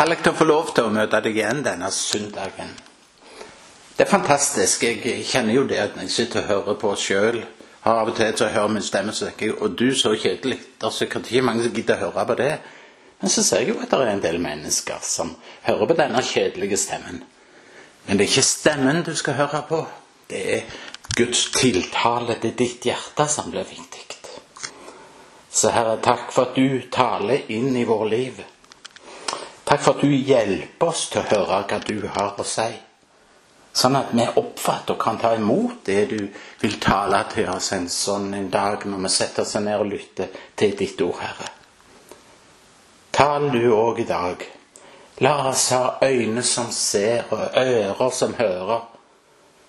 Herlig å få lov til å møte deg igjen denne søndagen. Det er fantastisk. Jeg kjenner jo det at jeg sitter og hører på sjøl, av og til så å høre min stemme, så tenker jeg og du, så kjedelig. Det er sikkert ikke mange som gidder å høre på det. Men så ser jeg jo at det er en del mennesker som hører på denne kjedelige stemmen. Men det er ikke stemmen du skal høre på. Det er Guds tiltale til ditt hjerte som blir viktig. Så Herre, takk for at du taler inn i vårt liv. Takk for at du hjelper oss til å høre hva du har å si. Sånn at vi oppfatter og kan ta imot det du vil tale til oss en sånn en dag når vi setter oss ned og lytter til ditt ord, Herre. Tal du òg i dag. La oss ha øyne som ser, og ører som hører,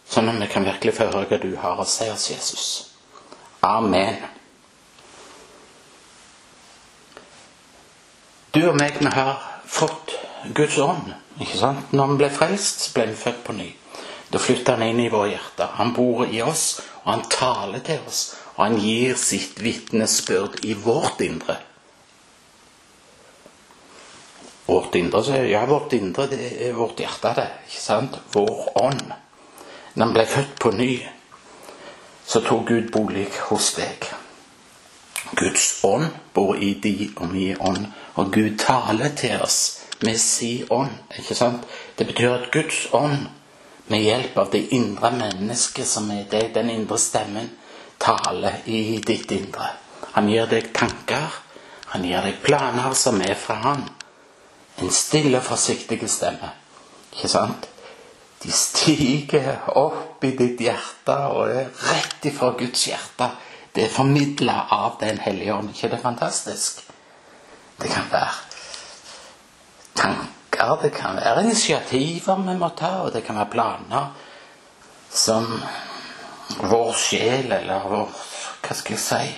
sånn at vi kan virkelig få høre hva du har å si oss, Jesus. Amen. Du og meg, vi har fått Guds ånd. ikke sant? Når han ble frelst, ble han født på ny. Da flytter han inn i våre hjerter. Han bor i oss, og han taler til oss. Og han gir sitt vitnesbyrd i vårt indre. Vårt indre, ja, vårt indre, det er vårt hjerte, det. ikke sant? Vår ånd. Når han ble født på ny, så tok Gud bolig hos deg. Guds ånd bor i de og min ånd, og Gud taler til oss med si ånd. ikke sant? Det betyr at Guds ånd, med hjelp av det indre mennesket som er deg, den indre stemmen, taler i ditt indre. Han gir deg tanker, han gir deg planer som er fra han. En stille, forsiktig stemme. Ikke sant? De stiger opp i ditt hjerte og er rett ifra Guds hjerte. Det er formidla av Den hellige ånd. ikke det er fantastisk? Det kan være tanker, det kan være initiativer vi må ta, og det kan være planer som vår sjel, eller vår Hva skal jeg si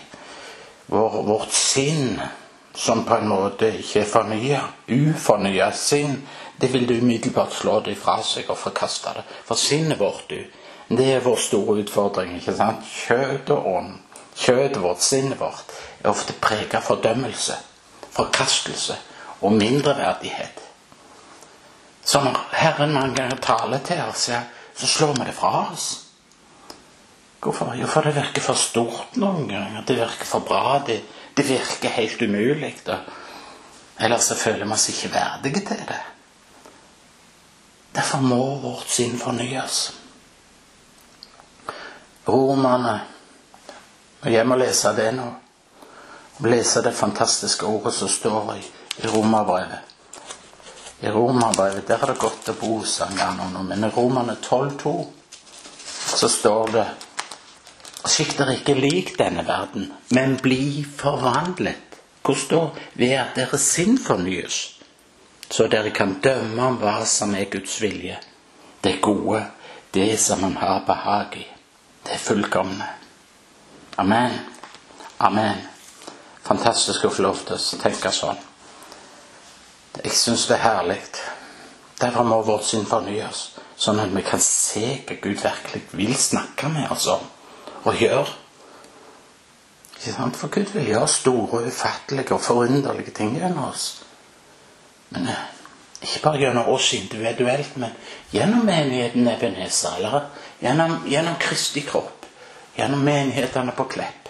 vår, Vårt sinn, som på en måte ikke er fornya, ufornya sinn, det vil du umiddelbart slå det fra seg og forkaste det. For sinnet vårt, du, det er vår store utfordring. ikke sant? Kjøtt og ånd. Kjøttet vårt, sinnet vårt, er ofte preget av fordømmelse, forkastelse og mindreverdighet. Når Herren mange ganger taler til oss, så slår vi det fra oss. Hvorfor? Jo, for det virker for stort noen ganger. Det virker for bra. Det, det virker helt umulig. Ellers så føler vi oss ikke verdige til det. Derfor må vårt sinn fornyes. Romerne Jeg må lese det nå. Lese det fantastiske ordet som står i, i Romerbrevet. I Romerbrevet der er det godt å bo, nå, men i Romerne 12,2 så står det Skikk dere ikke lik denne verden, men bli forvandlet. Hvordan da? Ved at deres sinn fornyes, så dere kan dømme om hva som er Guds vilje. Det gode, det som han har behag i. Det fullkomne. Amen. Amen. Fantastisk å få lov til å tenke sånn. Jeg syns det er herlig. Derfor må vårt sinn fornyes, sånn at vi kan se hva Gud virkelig vil snakke med oss om og gjøre. For Gud vil gjøre store, ufattelige og forunderlige ting gjennom oss. Men eh, ikke bare gjennom oss individuelt, men gjennom menigheten Ebenezer, eller gjennom, gjennom Kristi kropp, gjennom menighetene på Klepp,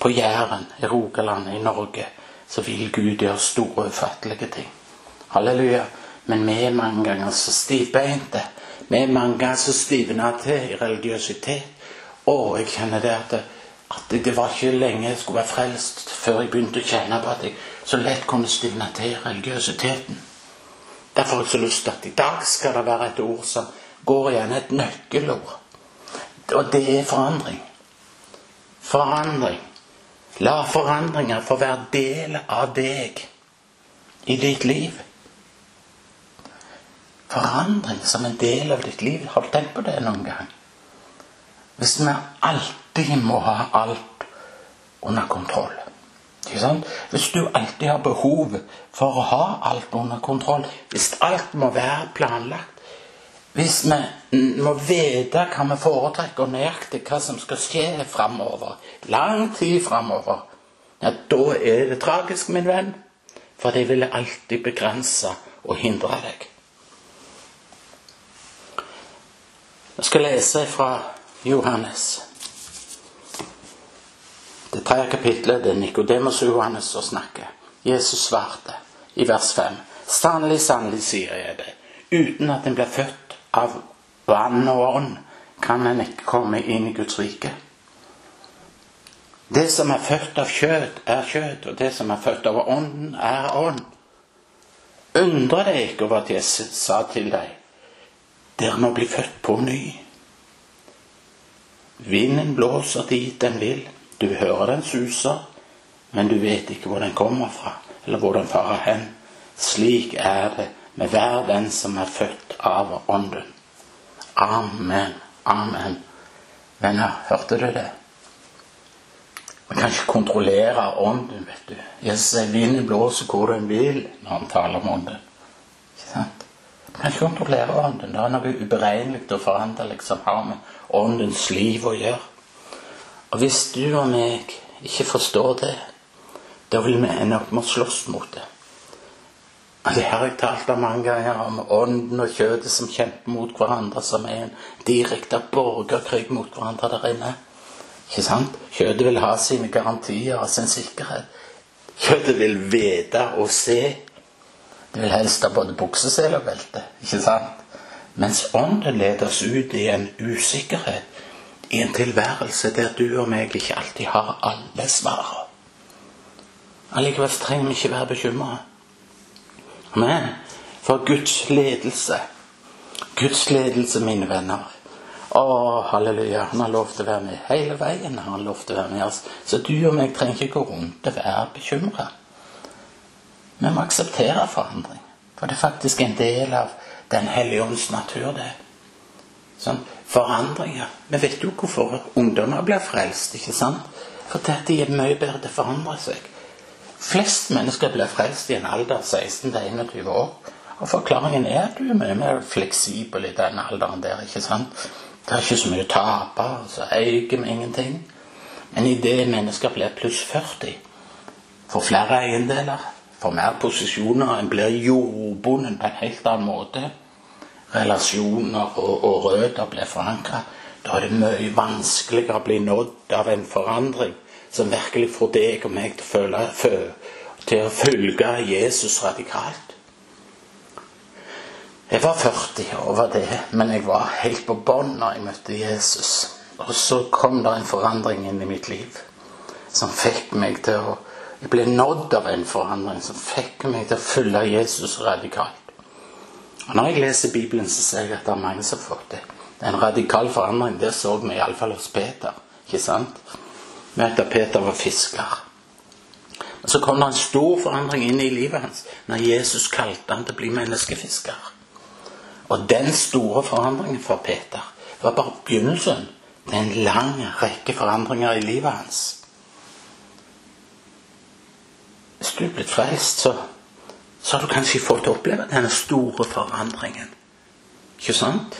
på Jæren, i Rogaland, i Norge, så vil Gud gjøre store, ufattelige ting. Halleluja. Men vi er mange ganger så stivbeinte. Vi er mange ganger så stivna til i religiøsitet. Og jeg kjenner det at, at det var ikke lenge jeg skulle være frelst før jeg begynte å kjenne på at jeg så lett kunne stivne til i religiøsiteten. Derfor har jeg så lyst til at i dag skal det være et ord som går igjen, et nøkkelord. Og det er forandring. Forandring. La forandringer få være del av deg i ditt liv. Forandring som en del av ditt liv. Har du tenkt på det noen gang? Hvis vi alltid må ha alt under kontroll. Hvis du alltid har behov for å ha alt under kontroll, hvis alt må være planlagt, hvis vi må vite hva vi foretrekker, og nøyaktig hva som skal skje framover, lang tid framover, ja, da er det tragisk, min venn. For det vil alltid begrense og hindre deg. Jeg skal lese fra Johannes. Det tredje kapitlet det er Nikodemus og Johannes som snakker. Jesus svarte i vers 5. Sannelig, sannelig, sier jeg det. Uten at en blir født av vann og ånd, kan en ikke komme inn i Guds rike. Det som er født av kjøtt, er kjøtt, og det som er født av ånden, er ånd. Undre deg ikke over at jeg sa til deg, dere må bli født på ny. Vinden blåser dit den vil, du hører den suser, men du vet ikke hvor den kommer fra, eller hvor den farer hen. Slik er det med hver den som er født av Ånden. Amen. Amen. Venner, hørte du det? Man kan ikke kontrollere ånden, vet du. Jesus sier vinden blåser hvor den vil når han taler om ånden. Ikke sant? Man kan ikke kontrollere ånden. Det er noe uberegnelig og foranderlig som har med åndens liv å gjøre. Og hvis du og meg ikke forstår det, da vil vi ende opp med å slåss mot det. Det har jeg talt om mange ganger, om ånden og kjøttet som kjemper mot hverandre, som er en direkte borgerkrig mot hverandre der inne. Ikke sant? Kjøttet vil ha sine garantier og sin sikkerhet. Kjøttet vil vite og se. Det vil helst ha både buksesel og belte. Ikke sant? Mens ånden leder oss ut i en usikkerhet, i en tilværelse der du og meg ikke alltid har alle svarene. Allikevel trenger vi ikke være bekymra. Men for Guds ledelse Guds ledelse, mine venner. Å, halleluja. Han har lov til å være med hele veien. Han lov til å være med oss. Så du og meg trenger ikke gå rundt og være bekymra. Vi må akseptere forandring. For det er faktisk en del av Den hellige ånds natur, det. Sånn, forandringer. Vi vet jo hvorfor ungdommer blir frelst, ikke sant? Fordi de er mye bedre til å forandre seg. Flest mennesker blir frelst i en alder av 16-21 år. Og forklaringen er at du er mye mer fleksibel i den alderen der. ikke sant? Det er ikke så mye å tape, så eier vi ingenting. Men idet mennesker blir pluss 40, får flere eiendeler, får mer posisjoner, en blir jordbonden på en helt annen måte, relasjoner og, og røtter blir forankra, da er det mye vanskeligere å bli nådd av en forandring som virkelig får deg og meg til å, føle, til å følge Jesus radikalt. Jeg var 40 over det, men jeg var helt på bånn når jeg møtte Jesus. Og så kom det en forandring inn i mitt liv som fikk meg til å Jeg ble nådd av en forandring som fikk meg til å følge Jesus radikalt. Og Når jeg leser Bibelen, så ser jeg at det er mange som har fått det. En radikal forandring, det så vi iallfall hos Peter. ikke sant? Med at Peter var fisker. Men så kom det en stor forandring inn i livet hans når Jesus kalte han til å bli menneskefisker. Og den store forandringen for Peter var bare begynnelsen til en lang rekke forandringer i livet hans. Hvis du er blitt frelst, så, så har du kanskje fått oppleve denne store forandringen. Ikke sant?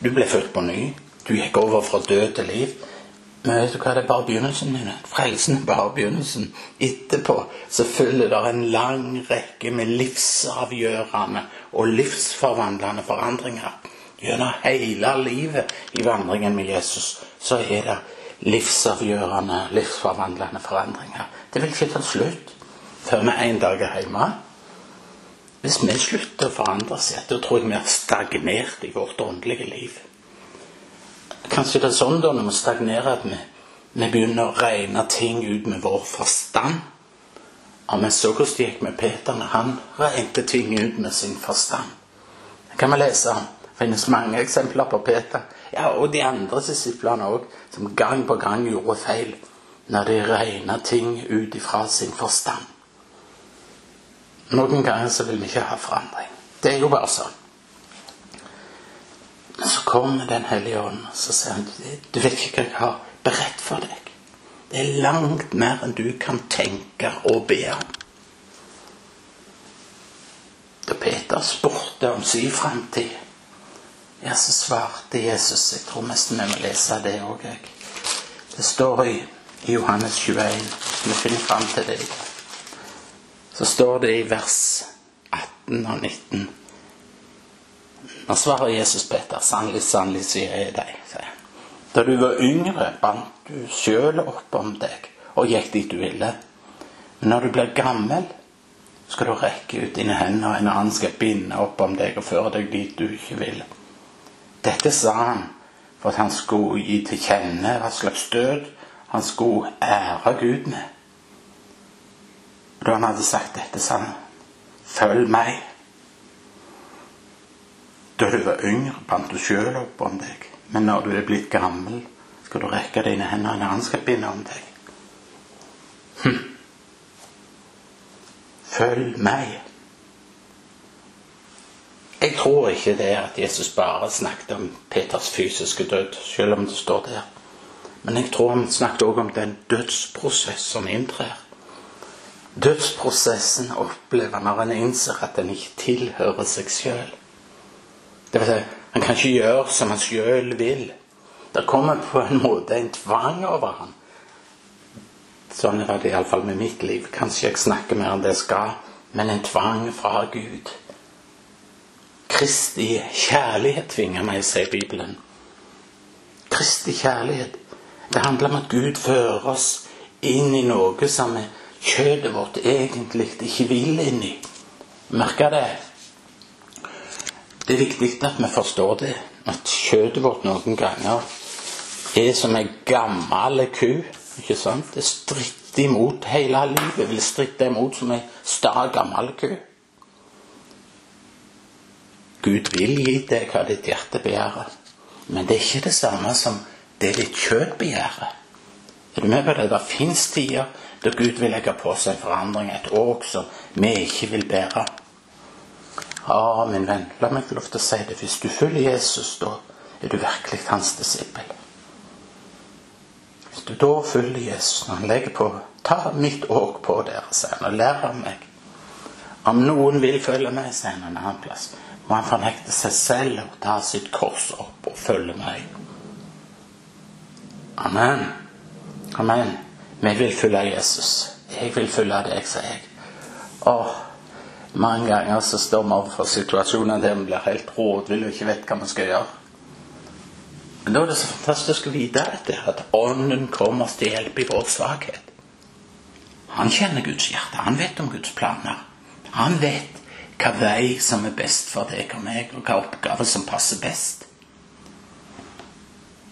Du ble født på ny. Du gikk over fra død til liv. Men vet du hva, det er bare begynnelsen. Mine. Frelsen er bare begynnelsen. Etterpå så følger det en lang rekke med livsavgjørende og livsforvandlende forandringer. Gjennom hele livet i vandringen med Jesus så er det livsavgjørende, livsforvandlende forandringer. Det vil ikke ta slutt før vi en dag er hjemme. Hvis vi slutter å forandre oss, da tror jeg vi har stagnert i vårt åndelige liv. Kanskje det er sånn da når vi stagnerer, at vi, vi begynner å regne ting ut med vår forstand. Og vi så hvordan det gikk med Peter når han regnet ting ut med sin forstand. Det kan vi lese om. Det finnes mange eksempler på Peter. Ja, Og de andre disiplene òg, som gang på gang gjorde feil når de regna ting ut ifra sin forstand. Noen ganger så vil vi ikke ha forandring. Det er jo bare sånn. Kommer Den hellige ånd, så sier han du vet ikke hva jeg har beredt for deg. Det er langt mer enn du kan tenke og be om. Da Peter spurte om sin framtid, ja, så svarte Jesus Jeg tror nesten vi må lese det òg, jeg. Det står i Johannes 21. Vi finner fram til det. Så står det i vers 18 og 19. Nå svarer Jesus Peter, sannelig, sannelig sier jeg deg, sier han. Da du var yngre, bandt du sjøl opp om deg og gikk dit du ville. Men når du blir gammel, skal du rekke ut dine hender, og en annen skal binde opp om deg og føre deg dit du ikke vil. Dette sa han for at han skulle gi til kjenne hva slags død han skulle ære Gud med. Da han hadde sagt dette, sa han, følg meg. Da du var yngre, bandt du sjøl opp om deg. Men når du er blitt gammel, skal du rekke dine hender, en annen skal binde om deg. Hm. Følg meg. Jeg tror ikke det er at Jesus bare snakket om Peters fysiske død, selv om det står der. Men jeg tror han snakket også om den dødsprosess som inntrer. Dødsprosessen opplever når en innser at en ikke tilhører seg sjøl. Det vil si, han kan ikke gjøre som han sjøl vil. Det kommer på en måte en tvang over han. Sånn er det iallfall med mitt liv. Kanskje jeg snakker mer enn det skal, men en tvang fra Gud. Kristi kjærlighet tvinger meg, sier Bibelen. Kristi kjærlighet. Det handler om at Gud fører oss inn i noe som kjøttet vårt egentlig ikke vil inn i. Merker det? Det er viktig at vi forstår det, at kjøttet vårt noen ganger er som ei gammel ku. ikke sant? Det stritter imot hele livet. Vil stritte imot som ei sta, gammel ku. Gud vil gi deg hva ditt hjerte begjærer, men det er ikke det samme som det ditt kjøtt begjærer. Er du med på det? Det fins tider da Gud vil legge på seg forandring, et åk som vi ikke vil bære. Ja, min venn, la meg få lov til å si det. Hvis du følger Jesus, da er du virkelig hans disippel. Hvis du da følger Jesus når han legger på Ta mitt åk på dere, sier han, og lær av meg. Om noen vil følge meg, sier han en annen plass, må han fornekte seg selv og ta sitt kors opp og følge meg. Amen. Amen. Vi vil følge Jesus. Jeg vil følge deg, sier jeg. Åh, mange ganger så står vi overfor situasjoner der vi blir helt rådville og ikke vet hva vi skal gjøre. Men da er det så fantastisk å vite dette, at Ånden kommer oss til hjelp i vår svakhet. Han kjenner Guds hjerte. Han vet om Guds planer. Han vet hva vei som er best for deg og meg, og hva oppgave som passer best.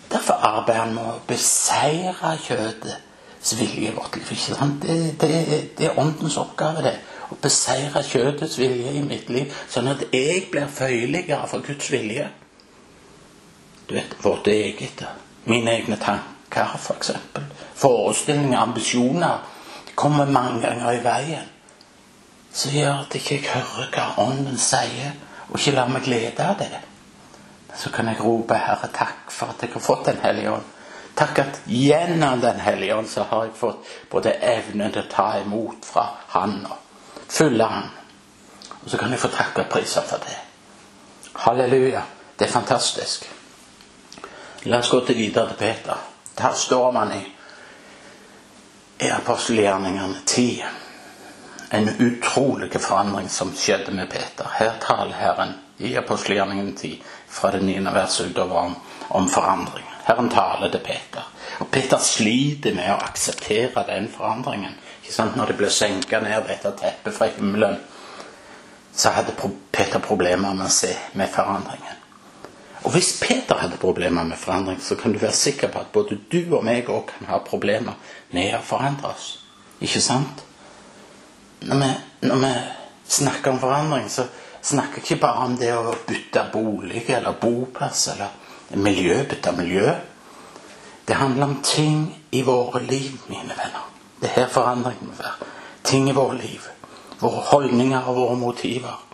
Derfor arbeider han med å beseire kjødets vilje i vårt liv. Det, det, det er åndens oppgave, det å beseire kjødets vilje i mitt liv, sånn at jeg blir føyeligere for Guds vilje. Du vet, vårt eget, mine egne tanker, f.eks. For Forestillinger, ambisjoner kommer mange ganger i veien. Så gjør at jeg ikke hører hva Ånden sier, og ikke lar meg glede av det. Så kan jeg rope, Herre, takk for at jeg har fått Den hellige ånd. Takk at gjennom Den hellige ånd så har jeg fått både evnen til å ta imot fra Han og Følge Han. Og så kan jeg få takke og prise for det. Halleluja. Det er fantastisk. La oss gå til videre til Peter. Der står man i, i apostelgjerningene 10. En utrolig forandring som skjedde med Peter. Her taler Herren i apostelgjerningene 10 fra det 9. verset utover om, om forandring. Herren taler til Peter. Og Peter sliter med å akseptere den forandringen. Når det ble senka ned dette teppet fra himmelen, så hadde Peter problemer med å se med forandringen. Og hvis Peter hadde problemer med forandring, så kan du være sikker på at både du og meg òg kan ha problemer med å forandre oss. Ikke sant? Når vi, når vi snakker om forandring, så snakker ikke bare om det å bytte bolig eller boplass eller miljø, bytte miljø. Det handler om ting i våre liv, mine venner. Det er her forandringen må være. Ting i vårt liv. Våre holdninger og våre motiver.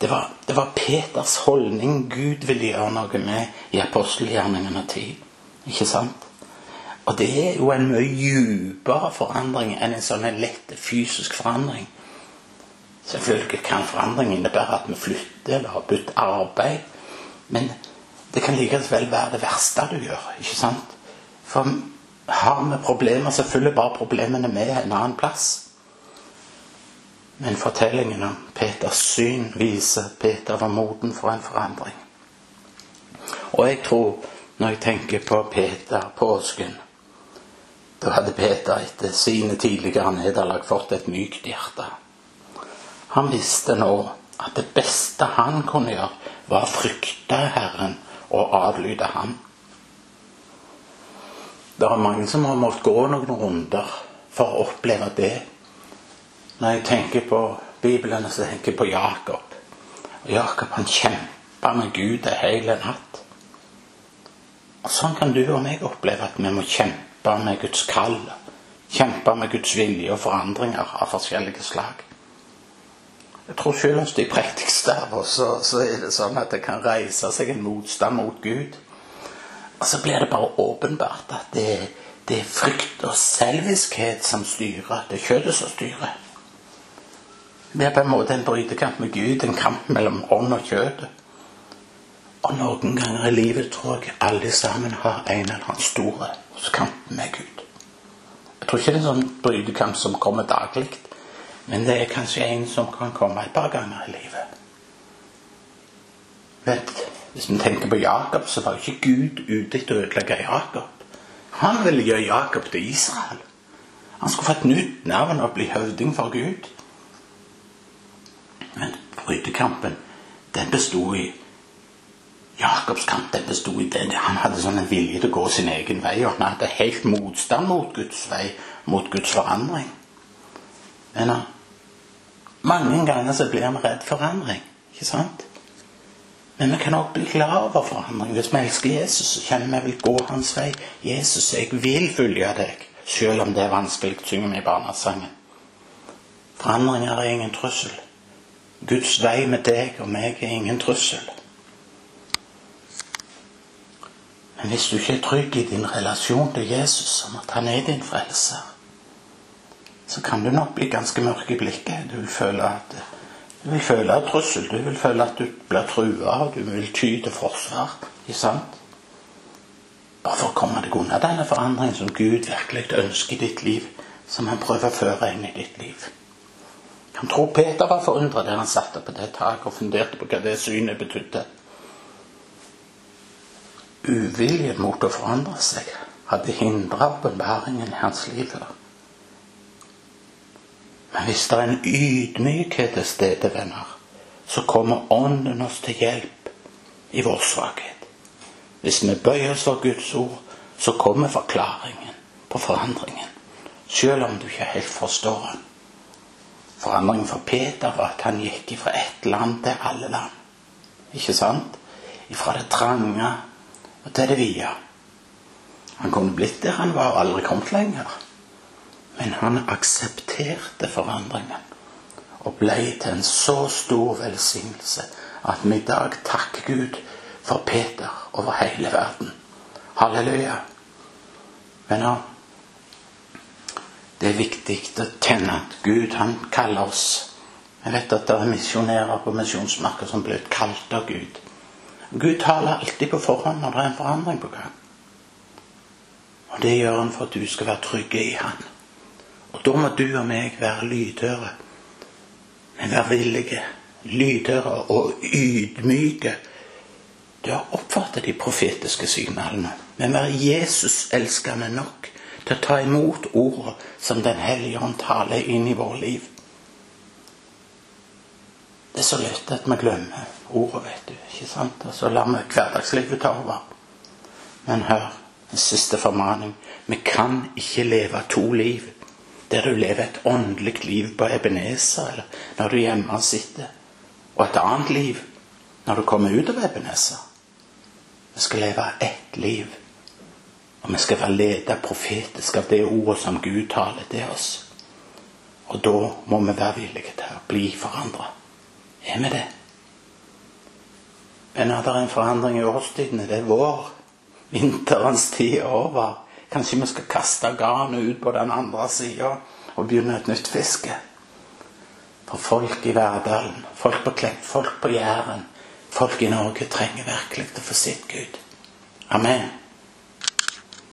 Det var, det var Peters holdning Gud ville gjøre noe med i apostelgjerningene tid. Ikke sant? Og det er jo en mye dypere forandring enn en sånn lett fysisk forandring. Selvfølgelig kan forandring innebære at vi flytter eller har byttet arbeid. Men det kan likevel være det verste du gjør. ikke sant? For har vi problemer, så følger bare problemene med en annen plass. Men fortellingen om Peters syn viser Peter var moden for en forandring. Og jeg tror, når jeg tenker på Peter påsken Da hadde Peter etter sine tidligere nederlag fått et mykt hjerte. Han visste nå at det beste han kunne gjøre, var å frykte Herren og adlyde Ham. Det er mange som har måttet gå noen runder for å oppleve det. Når jeg tenker på Bibelen, så tenker jeg på Jakob. Jakob han kjempa med Gud en hel natt. Og Sånn kan du og meg oppleve at vi må kjempe med Guds kall. Kjempe med Guds vilje og forandringer av forskjellige slag. Jeg tror selv hos de prektigste av oss så, så, er det sånn at det kan reise seg en motstand mot Gud. Og så blir det bare åpenbart at det, det er frykt og selviskhet som styrer. Det er kjøttet som styrer. Det er på en måte en brytekamp med Gud, en kamp mellom ånd og kjøtt. Og noen ganger i livet tror jeg alle sammen har en eller annen store kamp med Gud. Jeg tror ikke det er en sånn brytekamp som kommer daglig, men det er kanskje en som kan komme et par ganger i livet. Vet, Hvis vi tenker på Jakob, så var ikke Gud ute etter å ødelegge Jakob. Han ville gjøre Jakob til Israel. Han skulle få et nytt navn og bli høvding for Gud. Men brytekampen, den bestod i Jakobs kamp den bestod i det. Han hadde sånn en vilje til å gå sin egen vei, og han hadde helt motstand mot Guds vei, mot Guds forandring. Men mange ganger så blir vi redd forandring, ikke sant? Men vi kan òg bli glad over forandring. Hvis vi elsker Jesus, så kjenner vi vil gå hans vei. Jesus, jeg vil følge deg, selv om det er vanskelig, synger vi i barnesangen. Forandringer er ingen trussel. Guds vei med deg og meg er ingen trussel. Men hvis du ikke er trygg i din relasjon til Jesus, som at han er din frelser, så kan du nok bli ganske mørk i blikket. Du vil føle at du vil føle en trussel. Du vil føle at du blir trua, du vil ty til forsvar. Ikke sant? Bare for å komme deg unna denne forandringen som Gud virkelig ønsker i ditt liv, som han prøver å føre inn i ditt liv. Han tror Peter var forundret der han satte på det taket og funderte på hva det synet betydde. Uvilje mot å forandre seg hadde hindra åpenbaringen i hans liv. Men hvis det er en ydmykhet til stede, venner, så kommer Ånden oss til hjelp i vår svakhet. Hvis vi bøyer oss for Guds ord, så kommer forklaringen på forandringen, selv om du ikke helt forstår den. Forandringen for Peter var at han gikk fra ett land til alle land. Ikke sant? Fra det trange og til det vide. Han kunne blitt der han var, og aldri kommet lenger. Men han aksepterte forandringen og ble til en så stor velsignelse at vi i dag takker Gud for Peter over hele verden. Halleluja. Venner, det er viktig å kjenne at Gud han kaller oss. Jeg vet at det er misjonærer på misjonsmarker som blir kalt av Gud. Gud taler alltid på forhånd når det er en forandring på gang. Og det gjør han for at du skal være trygge i Han. Og da må du og meg være lydhøre. Men være villige, lydhøre og ydmyke Du har oppfattet de profetiske signalene. Men være Jesus-elskende nok til å ta imot ordet som Den hellige ånd taler inn i vårt liv. Det er så lett at vi glemmer ordet, vet du. ikke sant? Og så lar vi hverdagslivet ta over. Men hør, en siste formaning. Vi kan ikke leve to liv. Der du lever et åndelig liv på Ebenezer, eller når du hjemme sitter, og et annet liv når du kommer ut av Ebenezer. Vi skal leve ett liv. Og vi skal være ledet profetisk av det ordet som Gud taler til oss. Og da må vi være villige til å bli forandra. Er vi det? Men er det en forandring i årstidene? Det er vår. Vinterens tid er over. Kanskje vi skal kaste garnet ut på den andre sida og begynne et nytt fiske. For folk i Verdalen, folk på Klepp, folk på Jæren, folk i Norge trenger virkelig å få sitt Gud. Amen.